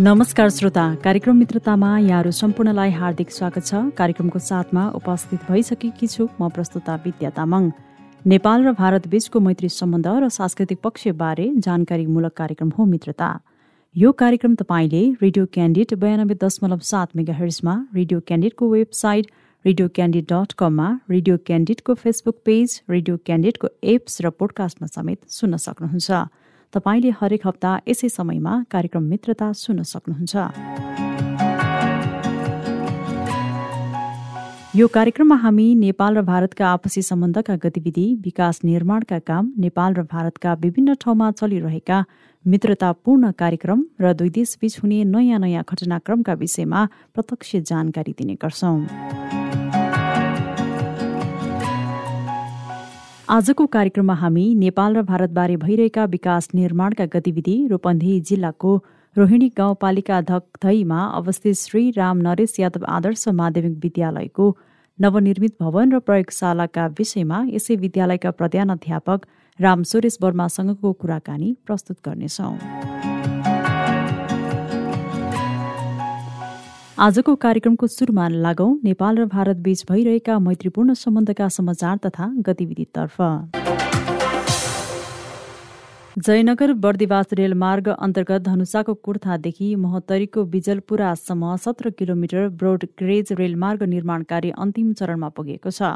नमस्कार श्रोता कार्यक्रम मित्रतामा यहाँहरू सम्पूर्णलाई हार्दिक स्वागत छ। कार्यक्रमको साथमा उपस्थित भइसकेकी छु म प्रस्तुता विद्या तामाङ। नेपाल र भारत बीचको मैत्री सम्बन्ध र सांस्कृतिक पक्षबारे जानकारीमूलक कार्यक्रम हो मित्रता। यो कार्यक्रम तपाईँले रेडियो क्यान्डिड बयानब्बे दशमलव सात मेगा हर्समा रेडियो क्यान्डिडको वेबसाइट रेडियो क्यान्डिड डट कममा रेडियो क्यान्डिडको फेसबुक पेज रेडियो क्यान्डिडको एप्स र पोडकास्टमा समेत सुन्न सक्नुहुन्छ। तपाईँले हरेक हप्ता यसै समयमा कार्यक्रम मित्रता सुन्न सक्नुहुन्छ। यो कार्यक्रममा हामी नेपाल र भारतका आपसी सम्बन्धका गतिविधि विकास निर्माणका काम नेपाल र भारतका विभिन्न ठाउँमा चलिरहेका मित्रतापूर्ण कार्यक्रम र दुई देशबीच हुने नयाँ नयाँ घटनाक्रमका विषयमा प्रत्यक्ष जानकारी दिने गर्छौं। आजको कार्यक्रममा हामी नेपाल र भारतबारे भइरहेका विकास निर्माणका गतिविधि रूपन्देही जिल्लाको रोहिणी गाउँपालिका धकधईमा अवस्थित श्री राम नरेश यादव आदर्श माध्यमिक विद्यालयको नवनिर्मित भवन र प्रयोगशालाका विषयमा यसै विद्यालयका प्रधानाध्यापक राम सुरेश वर्मासँगको कुराकानी प्रस्तुत गर्नेछौं। आजको कार्यक्रमको सुरुमा लागौं नेपाल र भारत बीच भइरहेका मैत्रीपूर्ण सम्बन्धका समाचार तथा गतिविधितर्फ। जयनगर बर्दिवास रेलमार्ग अन्तर्गत धनुषाको कुर्थादेखि महोत्तरीको बिजलपुरासम्म सत्र किलोमिटर ब्रोड ग्रेज रेलमार्ग निर्माण कार्य अन्तिम चरणमा पुगेको छ।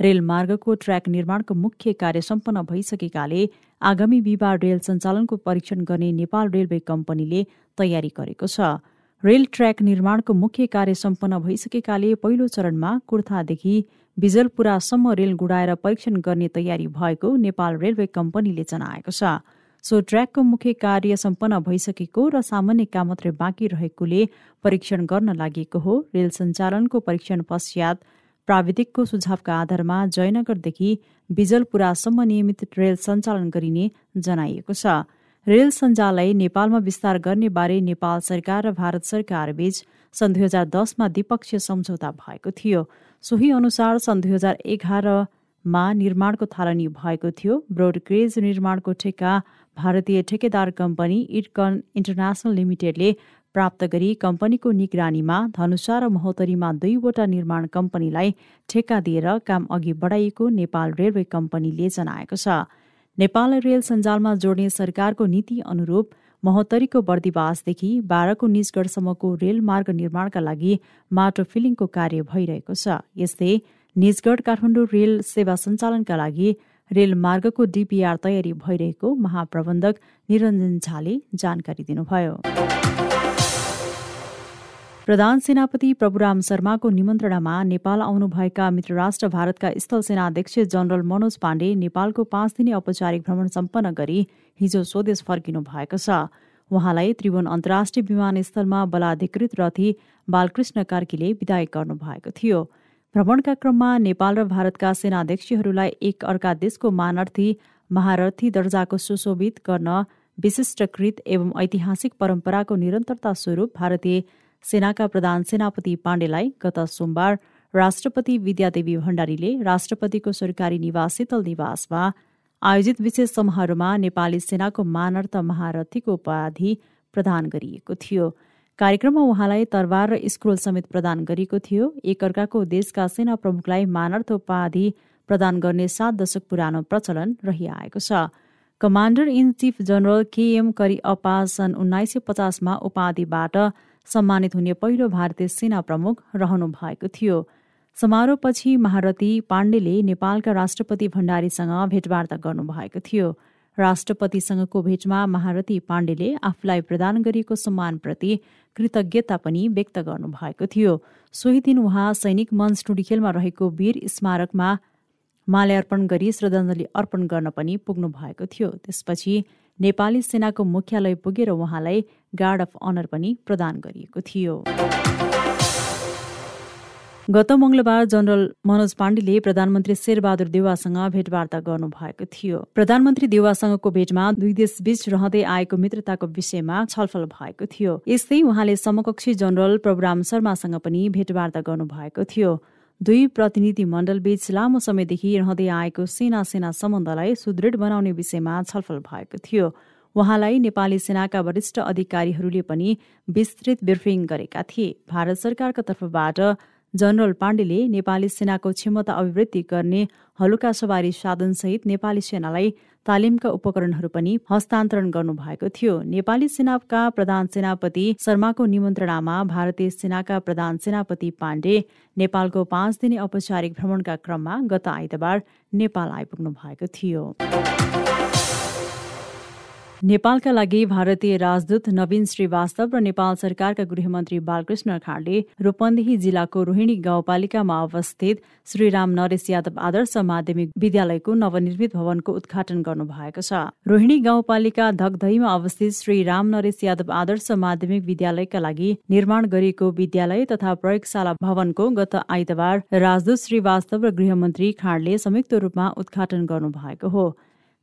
रेलमार्गको ट्र्याक निर्माणको मुख्य कार्य सम्पन्न भइसकेकाले आगामी बिहिबार रेल सञ्चालनको परीक्षण गर्ने नेपाल रेलवे कम्पनीले तयारी गरेको छ। रेल ट्र्याक निर्माणको मुख्य कार्य सम्पन्न भइसकेकाले पहिलो चरणमा कुर्थादेखि बिजलपुरासम्म रेल गुडाएर परीक्षण गर्ने तयारी भएको नेपाल रेलवे कम्पनीले जनाएको छ। सो ट्र्याकको मुख्य कार्य सम्पन्न भइसकेको र सामान्य काम मात्रै बाँकी रहेकोले परीक्षण गर्न लागि हो। रेल सञ्चालनको परीक्षण पश्चात प्राविधिकको सुझावका आधारमा जयनगरदेखि बिजलपुरासम्म नियमित रेल सञ्चालन गरिने जनाइएको छ। रेल सञ्जाललाई नेपालमा विस्तार गर्ने बारे नेपाल सरकार र भारत सरकार बीच सन् दुई हजार दसमा द्विपक्षीय सम्झौता भएको थियो। सोही अनुसार सन् दुई हजार एघारमा निर्माणको थालनी भएको थियो। ब्रोडग्रेज निर्माणको ठेक्का भारतीय ठेकेदार कम्पनी इटकन इन्टरनेसनल लिमिटेडले प्राप्त गरी कम्पनीको निगरानीमा धनुषा र महोत्तरीमा दुईवटा निर्माण कम्पनीलाई ठेक्का दिएर काम अघि बढाइएको नेपाल रेलवे कम्पनीले जनाएको छ। नेपाल रेल सञ्जालमा जोड्ने सरकारको नीति अनुरूप महोत्तरीको बर्दिवासदेखि बाह्रको निजगढसम्मको रेलमार्ग निर्माणका लागि माटो फिलिङको कार्य भइरहेको छ। यस्तै निजगढ काठमाडौँ रेल सेवा सञ्चालनका लागि रेलमार्गको डिपिआर तयारी भइरहेको महाप्रबन्धक निरञ्जन झाले जानकारी दिनुभयो। प्रधान सेनापति प्रभुराम शर्माको निमन्त्रणामा नेपाल आउनुभएका मित्र राष्ट्र भारतका स्थल सेनाध्यक्ष जनरल मनोज पाण्डे नेपालको पाँच दिने औपचारिक भ्रमण सम्पन्न गरी हिजो स्वदेश फर्किनु भएको छ। उहाँलाई त्रिभुवन अन्तर्राष्ट्रिय विमानस्थलमा बलाधिकृत रथी बालकृष्ण कार्कीले विदाय गर्नुभएको थियो। भ्रमणका क्रममा नेपाल र भारतका सेनाध्यक्षहरूलाई एक अर्का देशको मानार्थी महारथी दर्जाको सुशोभित गर्न विशिष्टकृत एवं ऐतिहासिक परम्पराको निरन्तरता स्वरूप भारतीय सेनाका प्रधान सेनापति पाण्डेलाई गत सोमबार राष्ट्रपति विद्यादेवी भण्डारीले राष्ट्रपतिको सरकारी निवास शीतल निवासमा आयोजित विशेष समारोहमा नेपाली सेनाको मानर्थ महारथीको उपाधि प्रदान गरिएको थियो। कार्यक्रममा उहाँलाई तरवार र स्क्रोल समेत प्रदान गरिएको थियो। एकअर्काको देशका सेना प्रमुखलाई मानर्थ उपाधि प्रदान गर्ने सात दशक पुरानो प्रचलन रहिआएको छ। Commander in chief general K M Cariappa सन् उन्नाइस सय पचासमा उपाधिबाट सम्मानित हुने पहिलो भारतीय सेना प्रमुख रहनु भएको थियो। समारोहपछि महारथी पाण्डेले नेपालका राष्ट्रपति भण्डारीसँग भेटवार्ता गर्नुभएको थियो। राष्ट्रपतिसँगको भेटमा महारथी पाण्डेले आफूलाई प्रदान गरिएको सम्मानप्रति कृतज्ञता पनि व्यक्त गर्नुभएको थियो। सोही दिन उहाँ सैनिक मञ्च टुडीखेलमा रहेको वीर स्मारकमा माल्यार्पण गरी श्रद्धाञ्जली अर्पण गर्न पनि पुग्नु भएको थियो। त्यसपछि नेपाली सेनाको मुख्यालय पुगेर उहाँलाई गार्ड अफ अनर पनि प्रदान गरिएको थियो। गत मङ्गलबार जनरल मनोज पाण्डेले प्रधानमन्त्री शेरबहादुर देवासँग भेटवार्ता गर्नुभएको थियो। प्रधानमन्त्री देवासँगको भेटमा दुई देश बीच रहँदै आएको मित्रताको विषयमा छलफल भएको थियो। यस्तै उहाँले समकक्षी जनरल प्रभुराम शर्मासँग पनि भेटवार्ता गर्नुभएको थियो। दुई प्रतिनिधि मण्डलबीच लामो समयदेखि रहँदै आएको सेना सेना सम्बन्धलाई सुदृढ बनाउने विषयमा छलफल भएको थियो। उहाँलाई नेपाली सेनाका वरिष्ठ अधिकारीहरूले पनि विस्तृत ब्रिफिङ गरेका थिए। भारत सरकारको तर्फबाट जनरल पाण्डेले नेपाली सेनाको क्षमता अभिवृद्धि गर्ने हलुका सवारी साधनसहित नेपाली सेनालाई तालिमका उपकरणहरू पनि हस्तान्तरण गर्नुभएको थियो। नेपाली सेनाका प्रधान सेनापति शर्माको निमन्त्रणामा भारतीय सेनाका प्रधान सेनापति पाण्डे नेपालको पाँच दिने औपचारिक भ्रमणका क्रममा गत आइतबार नेपाल आइपुग्नु भएको थियो। नेपालका लागि भारतीय राजदूत नवीन श्रीवास्तव र नेपाल सरकारका गृहमन्त्री बालकृष्ण खाँडले रूपन्देही जिल्लाको रोहिणी गाउँपालिकामा अवस्थित श्रीराम नरेश यादव आदर्श माध्यमिक विद्यालयको नवनिर्मित भवनको उद्घाटन गर्नुभएको छ। रोहिणी गाउँपालिका धकधईमा अवस्थित श्री राम नरेश यादव आदर्श माध्यमिक विद्यालयका लागि निर्माण गरिएको विद्यालय तथा प्रयोगशाला भवनको गत आइतबार राजदूत श्रीवास्तव र गृहमन्त्री खाँडले संयुक्त रूपमा उद्घाटन गर्नुभएको हो।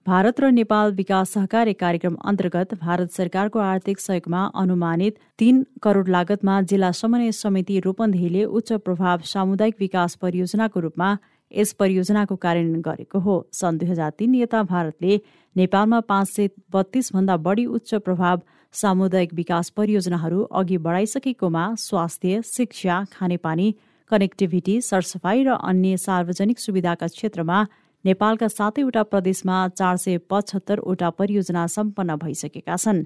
भारत र नेपाल विकास सहकारी कार्यक्रम अन्तर्गत भारत सरकारको आर्थिक सहयोगमा अनुमानित तीन करोड लागतमा जिल्ला समन्वय समिति रूपन्देहीले उच्च प्रभाव सामुदायिक विकास परियोजनाको रूपमा यस परियोजनाको कार्यान्वयन गरेको हो। सन् दुई हजार तीन यता भारतले नेपालमा पाँच सय बत्तीस भन्दा बढी उच्च प्रभाव सामुदायिक विकास परियोजनाहरू अघि बढाइसकेकोमा स्वास्थ्य शिक्षा खानेपानी कनेक्टिभिटी सरसफाई र अन्य सार्वजनिक सुविधाका क्षेत्रमा नेपालका सातैवटा प्रदेशमा चार सय पचहत्तरवटा परियोजना सम्पन्न भइसकेका छन्।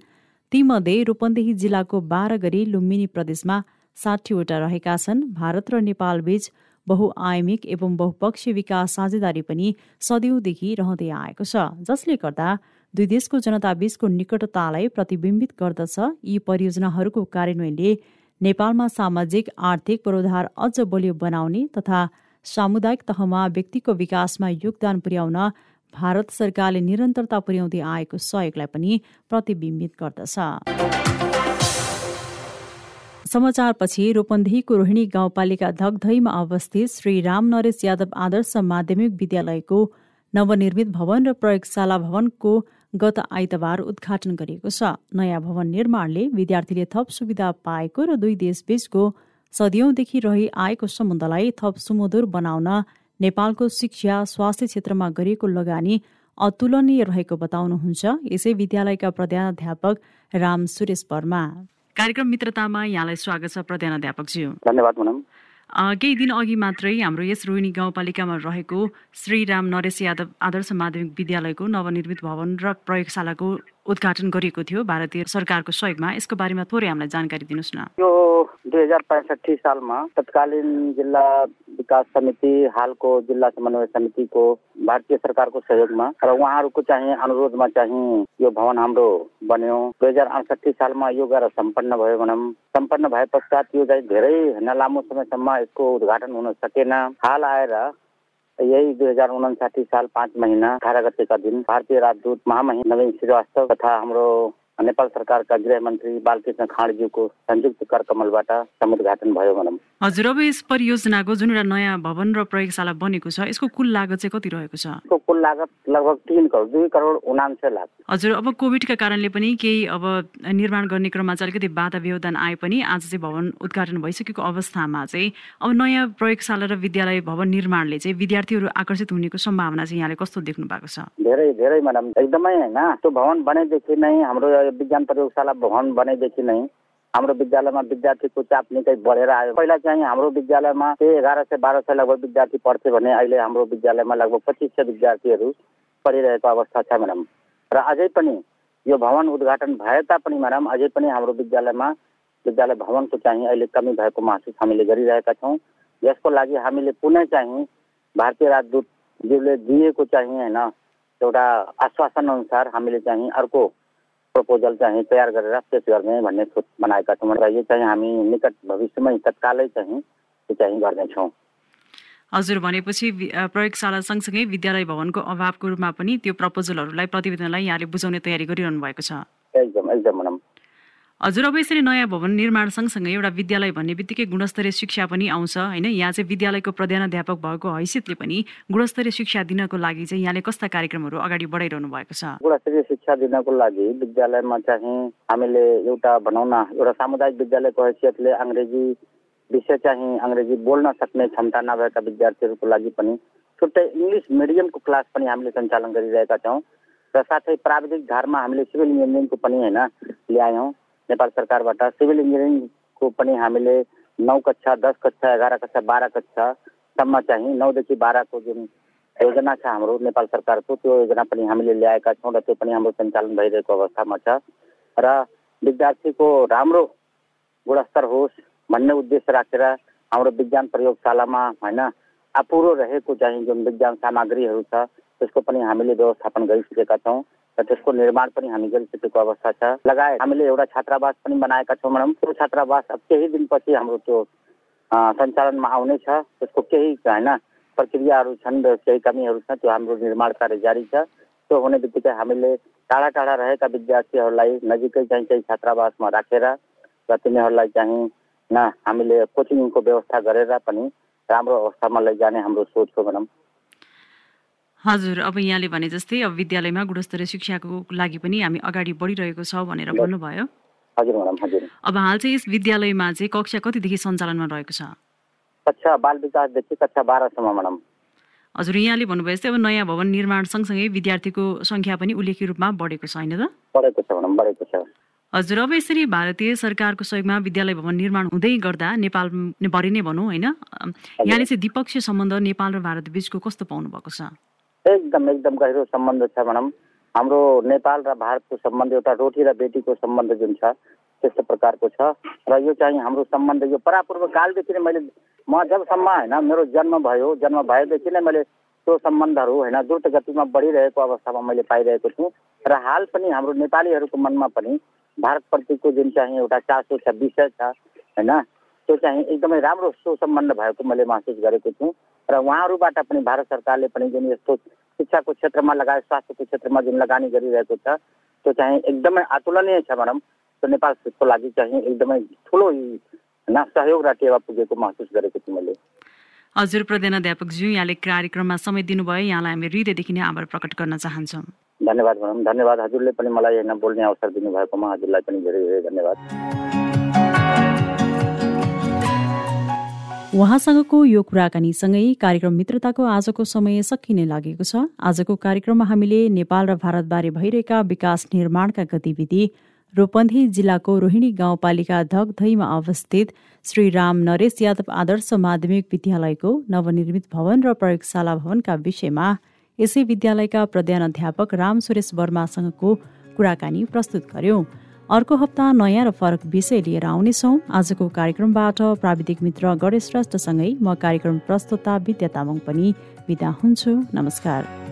तीमध्ये रूपन्देही जिल्लाको बाह्र गरी लुम्बिनी प्रदेशमा साठीवटा रहेका छन्। भारत र नेपालबीच बहुआयमिक एवं बहुपक्षीय विकास साझेदारी पनि सदियौंदेखि रहँदै आएको छ जसले गर्दा दुई देशको जनताबीचको निकटतालाई प्रतिबिम्बित गर्दछ। यी परियोजनाहरूको कार्यान्वयनले नेपालमा सामाजिक आर्थिक पूर्वाधार अझ बलियो बनाउने तथा सामुदायिक तहमा व्यक्तिको विकासमा योगदान पुर्याउन भारत सरकारले निरन्तरता पुर्याउँदै आएको सहयोगलाई पनि प्रतिबिम्बित गर्दछ। समाचारपछि रूपन्देहीको रोहिणी गाउँपालिका धकधईमा अवस्थित श्री राम नरेश यादव आदर्श माध्यमिक विद्यालयको नवनिर्मित भवन र प्रयोगशाला भवनको गत आइतबार उद्घाटन गरिएको छ। नयाँ भवन निर्माणले विद्यार्थीले थप सुविधा पाएको र दुई देशबीचको सदियौंदेखि रही आएको सम्बन्धलाई थप सुमधुर बनाउन नेपालको शिक्षा स्वास्थ्य क्षेत्रमा गरिएको लगानी अतुलनीय रहेको बताउनुहुन्छ यसै विद्यालयका प्रधानाध्यापक राम सुरेश वर्मा। कार्यक्रम मित्रतामा यहाँलाई स्वागत छ प्रधानाध्यापकज्यू। धन्यवाद केही दिन अघि मात्रै हाम्रो यस रोहिणी गाउँपालिकामा रहेको श्रीराम नरेश यादव आदर्श माध्यमिक विद्यालयको नवनिर्मित भवन र प्रयोगशालाको उद्घाटन गरिएको थियो भारतीय सरकारको सहयोगमा। यसको बारेमा थोरै हामीलाई जानकारी दिनुहोस् न। यो दुई हजार पैँसठी सालमा तत्कालीन जिल्ला विकास समिति हालको जिल्ला समन्वय समितिको भारतीय सरकारको सहयोगमा र उहाँहरूको चाहिँ अनुरोधमा चाहिँ यो भवन हाम्रो बन्यो। दुई हजार अडसठी सालमा यो गएर सम्पन्न भयो भनौँ। सम्पन्न भए पश्चात यो चाहिँ धेरै लामो समयसम्म यसको उद्घाटन हुन सकेन। हाल आएर यही दुई हजार उनासाठी साल पाँच महिना अठार गतेका दिन भारतीय राजदूत महामहिम नवीन श्रीवास्तव तथा हाम्रो नेपाल सरकारका गृह मन्त्री बालकृष्ण खाँडज्यूको संयुक्त कर कमलबाट समुद्घाटन भयो भनौँ। हजुर अब यस परियोजनाको जुन एउटा नयाँ भवन र प्रयोगशाला बनेको छ यसको कुल लागत चाहिँ कति रहेको छ? यसको कुल लागत लगभग तिन करोड दुई करोड उनान्सय लाख। हजुर अब कोभिडका कारणले पनि केही अब निर्माण गर्ने क्रममा चाहिँ अलिकति बाधा व्यवधान आए पनि आज चाहिँ भवन उद्घाटन भइसकेको अवस्थामा चाहिँ अब नयाँ प्रयोगशाला र विद्यालय भवन निर्माणले चाहिँ विद्यार्थीहरू आकर्षित हुनेको सम्भावना चाहिँ यहाँले कस्तो देख्नु भएको छ? धेरै धेरै म्याडम एकदमै होइन त्यो भवन बनेदेखि नै हाम्रो विज्ञान प्रयोगशाला भवन बनेदेखि नै हाम्रो विद्यालयमा विद्यार्थीको चाप निकै बढेर आयो। पहिला चाहिँ हाम्रो विद्यालयमा एघार सय बाह्र सय लगभग विद्यार्थी पढ्थे भने अहिले हाम्रो विद्यालयमा लगभग पच्चिस सय विद्यार्थीहरू पढिरहेको अवस्था छ म्याडम र अझै पनि यो भवन उद्घाटन भए तापनि म्याडम अझै पनि हाम्रो विद्यालयमा विद्यालय भवनको चाहिँ अहिले कमी भएको महसुस हामीले गरिरहेका छौँ। यसको लागि हामीले पुनः चाहिँ भारतीय राजदूतज्यूले दिएको चाहिँ होइन एउटा आश्वासन अनुसार हामीले चाहिँ अर्को प्रपोजल चाहिँ तयार गरेर पेस गर्ने भन्ने सोच बनाएका छौँ र यो चाहिँ हामी निकट भविष्यमै तत्कालै चाहिँ यो चाहिँ गर्नेछौँ। हजुर भनेपछि प्रयोगशाला सँगसँगै विद्यालय भवनको अभावको रूपमा पनि त्यो प्रपोजलहरूलाई प्रतिवेदनलाई यहाँले बुझाउने तयारी गरिरहनु भएको छ। एकदम एकदम हजुर अब यसरी नयाँ भवन निर्माण सँगसँगै एउटा विद्यालय भन्ने बित्तिकै गुणस्तरीय शिक्षा पनि आउँछ होइन? यहाँ चाहिँ विद्यालयको प्रधानाध्यापक भएको हैसियतले पनि गुणस्तरीय शिक्षा दिनको लागि चाहिँ यहाँले कस्ता कार्यक्रमहरू अगाडि बढाइरहनु भएको छ? गुणस्तरीय शिक्षा दिनको लागि विद्यालयमा चाहिँ हामीले एउटा भनौँ न एउटा सामुदायिक विद्यालयको हैसियतले अङ्ग्रेजी विषय चाहिँ अङ्ग्रेजी बोल्न सक्ने क्षमता नभएका विद्यार्थीहरूको लागि पनि छुट्टै इङ्ग्लिस मिडियमको क्लास पनि हामीले सञ्चालन गरिरहेका छौँ र साथै प्राविधिक धारमा हामीले सिभिल इन्जिनियरिङको पनि होइन ल्यायौँ। नेपाल सरकारबाट सिभिल इन्जिनियरिङको पनि हामीले नौ कक्षा दस कक्षा एघार कक्षा बाह्र कक्षासम्म चाहिँ नौदेखि बाह्रको जुन योजना छ हाम्रो नेपाल सरकारको त्यो योजना पनि हामीले ल्याएका छौँ र त्यो पनि हाम्रो सञ्चालन भइरहेको अवस्थामा छ। र विद्यार्थीको राम्रो गुणस्तर होस् भन्ने उद्देश्य राखेर हाम्रो विज्ञान प्रयोगशालामा होइन अपुरो रहेको चाहिँ जुन विज्ञान सामग्रीहरू छ त्यसको पनि हामीले व्यवस्थापन गरिसकेका छौँ। र त्यसको निर्माण पनि हामी गरिसकेको अवस्था छ। लगायत हामीले एउटा छात्रावास पनि बनाएका छौँ म्याडम त्यो छात्रावास अब केही दिनपछि हाम्रो त्यो सञ्चालनमा आउनेछ। त्यसको केही होइन प्रक्रियाहरू छन् र केही कमीहरू छ त्यो हाम्रो निर्माण कार्य जारी छ। त्यो हुने बित्तिकै हामीले टाढा टाढा रहेका विद्यार्थीहरूलाई नजिकै चाहिँ केही छात्रावासमा राखेर र तिनीहरूलाई चाहिँ न हामीले कोचिङको व्यवस्था गरेर पनि राम्रो अवस्थामा लैजाने हाम्रो सोच हो हजुर अब यहाँले भने जस्तै अब विद्यालयमा गुणस्तरीय शिक्षाको लागि पनि हामी अगाडि बढिरहेको छ भनेर भन्नुभयो। हजुर म्याडम हजुर। अब हाल चाहिँ यस विद्यालयमा चाहिँ कक्षा कतिदेखि सञ्चालनमा रहेको छ? कक्षा बाल विकासदेखि कक्षा बाह्रसम्म म्याडम हजुर यहाँले भन्नुभयो जस्तै अब नयाँ भवन निर्माण सँगसँगै विद्यार्थीको सङ्ख्या पनि उल्लेख्य रूपमा बढेको छ होइन त? बढेको छ म्याडम बढेको छ। हजुर अब यसरी भारतीय सरकारको सहयोगमा विद्यालय भवन निर्माण हुँदै गर्दा नेपाल भरि नै भनौँ होइन? यहाँले चाहिँ द्विपक्षीय सम्बन्ध नेपाल र भारत बिचको कस्तो पाउनु भएको छ? एकदम एकदम गहिरो सम्बन्ध छ म्याडम। हाम्रो नेपाल र भारतको सम्बन्ध एउटा रोटी र बेटीको सम्बन्ध जुन छ त्यस्तो प्रकारको छ। र यो चाहिँ हाम्रो सम्बन्ध यो परापूर्व कालदेखि नै मैले म जबसम्म होइन मेरो जन्म भयो जन्म भएदेखि नै मैले त्यो सम्बन्धहरू होइन द्रुत गतिमा बढिरहेको अवस्थामा मैले पाइरहेको छु। र हाल पनि हाम्रो नेपालीहरूको मनमा पनि भारतप्रतिको जुन चाहिँ एउटा चासो छ विषय छ होइन त्यो चाहिँ एकदमै राम्रो सुसम्बन्ध भएको मैले महसुस गरेको छु। र उहाँहरूबाट पनि भारत सरकारले पनि जुन यस्तो शिक्षाको क्षेत्रमा लगायत स्वास्थ्यको क्षेत्रमा जुन लगानी गरिरहेको छ त्यो चाहिँ एकदमै अतुलनीय छ भनौँ। त्यो नेपालको लागि चाहिँ एकदमै ठुलो सहयोग र टेवा पुगेको महसुस गरेको छु मैले। हजुर प्रधान ज्यू यहाँले कार्यक्रममा समय दिनुभयो। यहाँलाई हामी हृदयदेखि नै आभार प्रकट गर्न चाहन्छौँ। धन्यवाद भनौँ। धन्यवाद हजुरले पनि मलाई होइन बोल्ने अवसर दिनुभएकोमा हजुरलाई पनि धेरै धेरै धन्यवाद। उहाँसँगको यो कुराकानीसँगै कार्यक्रम मित्रताको आजको समय सकिने लागेको छ। आजको कार्यक्रममा हामीले नेपाल र भारतबारे भइरहेका विकास निर्माणका गतिविधि रूपन्देही जिल्लाको रोहिणी गाउँपालिका धकधैमा अवस्थित श्री राम नरेश यादव आदर्श माध्यमिक विद्यालयको नवनिर्मित भवन र प्रयोगशाला भवनका विषयमा यसै विद्यालयका प्रधान अध्यापक राम सुरेश वर्मासँगको कुराकानी प्रस्तुत गर्यौं। अर्को हप्ता नयाँ र फरक विषय लिएर आउनेछौँ। आजको कार्यक्रमबाट प्राविधिक मित्र गणेश श्रेष्ठसँगै म कार्यक्रम प्रस्तुता विद्या तामाङ पनि बिदा हुन्छु। नमस्कार।